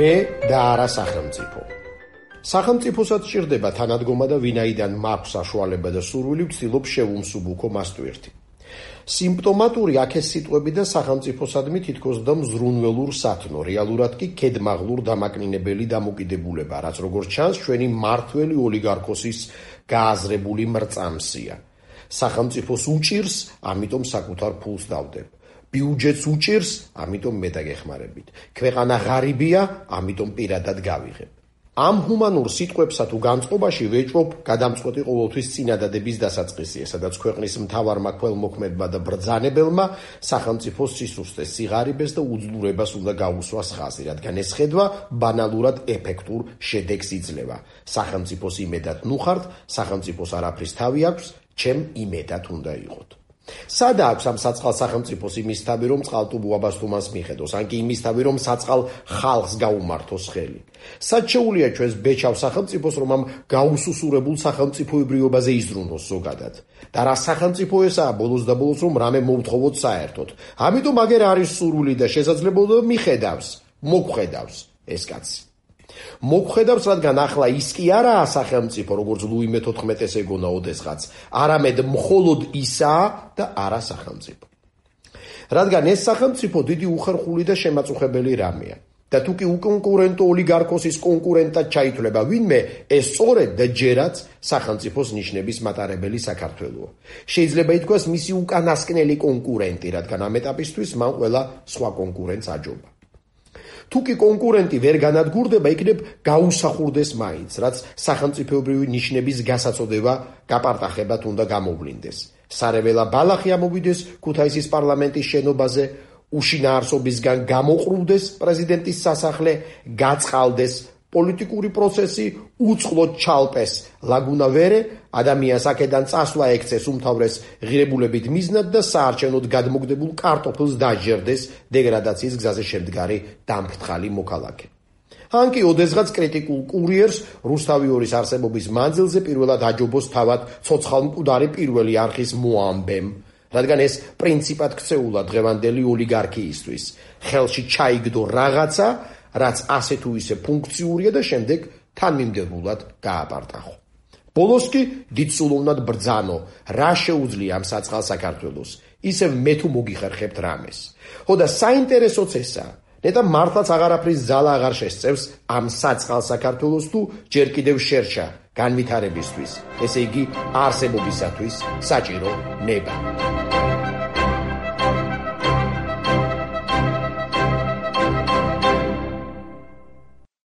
მე და არა სახელმწიფო. სახელმწიფოსაც ჭირდება თანადგომა და ვინაიდან მაქვს საშუალება და სურვილი ვცდილობ შევუმსუბუქო მას თვერთი. სიმპტომატური აქეს სიტყვები და სახელმწიფოსადმი თითქოს და მზრუნველურ სათნო, რეალურად კი კედმაღლურ დამაკნინებელი დამოკიდებულება, რაც როგორც ჩანს, ჩვენი მართველი ოლიგარქოსის გააზრებული მრწამსია. სახელმწიფოს უჭირს, ამიტომ საკუთარ ფულს დავდებ. ბიუჯეტს უჭირს, ამიტომ მე დაგეხმარებით. ქვეყანა ღარიბია, ამიტომ პირადად გავიღებ. ამ ჰუმანურ სიტყვებსა თუ განწყობაში ვეჭვობ გადამწყვეტი ყოველთვის წინადადების დასაწყისია, სადაც ქვეყნის მთავარმა ქველმოქმედმა და ბრძანებელმა სახელმწიფოს სისუსტეს, სიღარიბეს და უძლურებას უნდა გაუსვას ხაზი, რადგან ეს ხედვა ბანალურად ეფექტურ შედეგს იძლევა. სახელმწიფოს იმედად ნუხართ, სახელმწიფოს არაფრის თავი აქვს, ჩემ იმედად უნდა იყოთ. სადა აქვს ამ საწყალ სახელმწიფოს იმის თავი რომ წყალტუბო აბასთუმანს მიხედოს. ან კი იმის თავი რომ საწყალ ხალხს გაუმართოს ხელი. საჩეულია ჩვენს ბეჭავ სახელმწიფოს რომ ამ გაუსუსურებულ სახელმწიფოებრიობაზე იზრუნოს ზოგადად. და რა სახელმწიფო ესაა ბოლოს და ბოლოს რომ რამე მოუთხოვოთ საერთოდ. ამიტომ აგერ არის სურვილი და შესაძლებლობა მიხედავს მოგხედავს ეს კაცი მოგხედავს რადგან ახლა ის კი არაა სახელმწიფო როგორც ლუი მე-14-ეს ეგონა ოდესღაც. არამედ მხოლოდ ისაა და არა სახელმწიფო. რადგან ეს სახელმწიფო დიდი უხერხული და შემაწუხებელი რამეა. და თუ კი უკონკურენტო ოლიგარქოსის კონკურენტად ჩაითვლება ვინმე ეს სწორედ და ჯერაც სახელმწიფოს ნიშნების მატარებელი საქართველოა. შეიძლება ითქვას მისი უკანასკნელი კონკურენტი რადგან ამ ეტაპისთვის მან ყველა სხვა კონკურენტს აჯობა თუ კი კონკურენტი ვერ განადგურდება, იქნებ გაუსახურდეს მაინც, რაც სახელმწიფოებრივი ნიშნების გასაწოდება გაპარტახებად უნდა გამოვლინდეს. სარეველა ბალახი ამოვიდეს ქუთაისის პარლამენტის შენობაზე, უშინაარსობისგან გამოყრუდეს პრეზიდენტის სასახლე, გაწყალდეს პოლიტიკური პროცესი უცხლოდ ჩალპეს ლაგუნა ვერე ადამიანს აქედან წასვლა ექცეს უმთავრეს ღირებულებით მიზნად და საარჩევნოდ გადმოგდებულ კარტოფილს დაჟერდეს დეგრადაციის გზაზე შემდგარი დამფრთხალი მოქალაქე. ანკი ოდესღაც კრიტიკულ კურიერს რუსთავიორის არსებობის მანძილზე პირველად აჯობოს თავად ცოცხალმკვდარი პირველი არხის მოამბემ, რადგან ეს პრინციპად ქცეულა დღევანდელი ოლიგარქიისთვის. ხელში ჩაიგდო რაღაცა, რაც ასე თუ ისე ფუნქციურია და შემდეგ თანმიმდევრულად გააპარტახო. ბოლოს კი დიცულოვნად ბრძანო, რა შეუძლია ამ საწყალ საქართველოს, ისე მე თუ მოგიხერხებთ რამეს. ხო და საინტერესოც ესაა, ნეტა მართლაც აღარაფრის ზალა აღარ შესწევს ამ საწყალ საქართველოს თუ ჯერ კიდევ შერშა განვითარებისთვის, ესე იგი არსებობისათვის საჭირო ნება.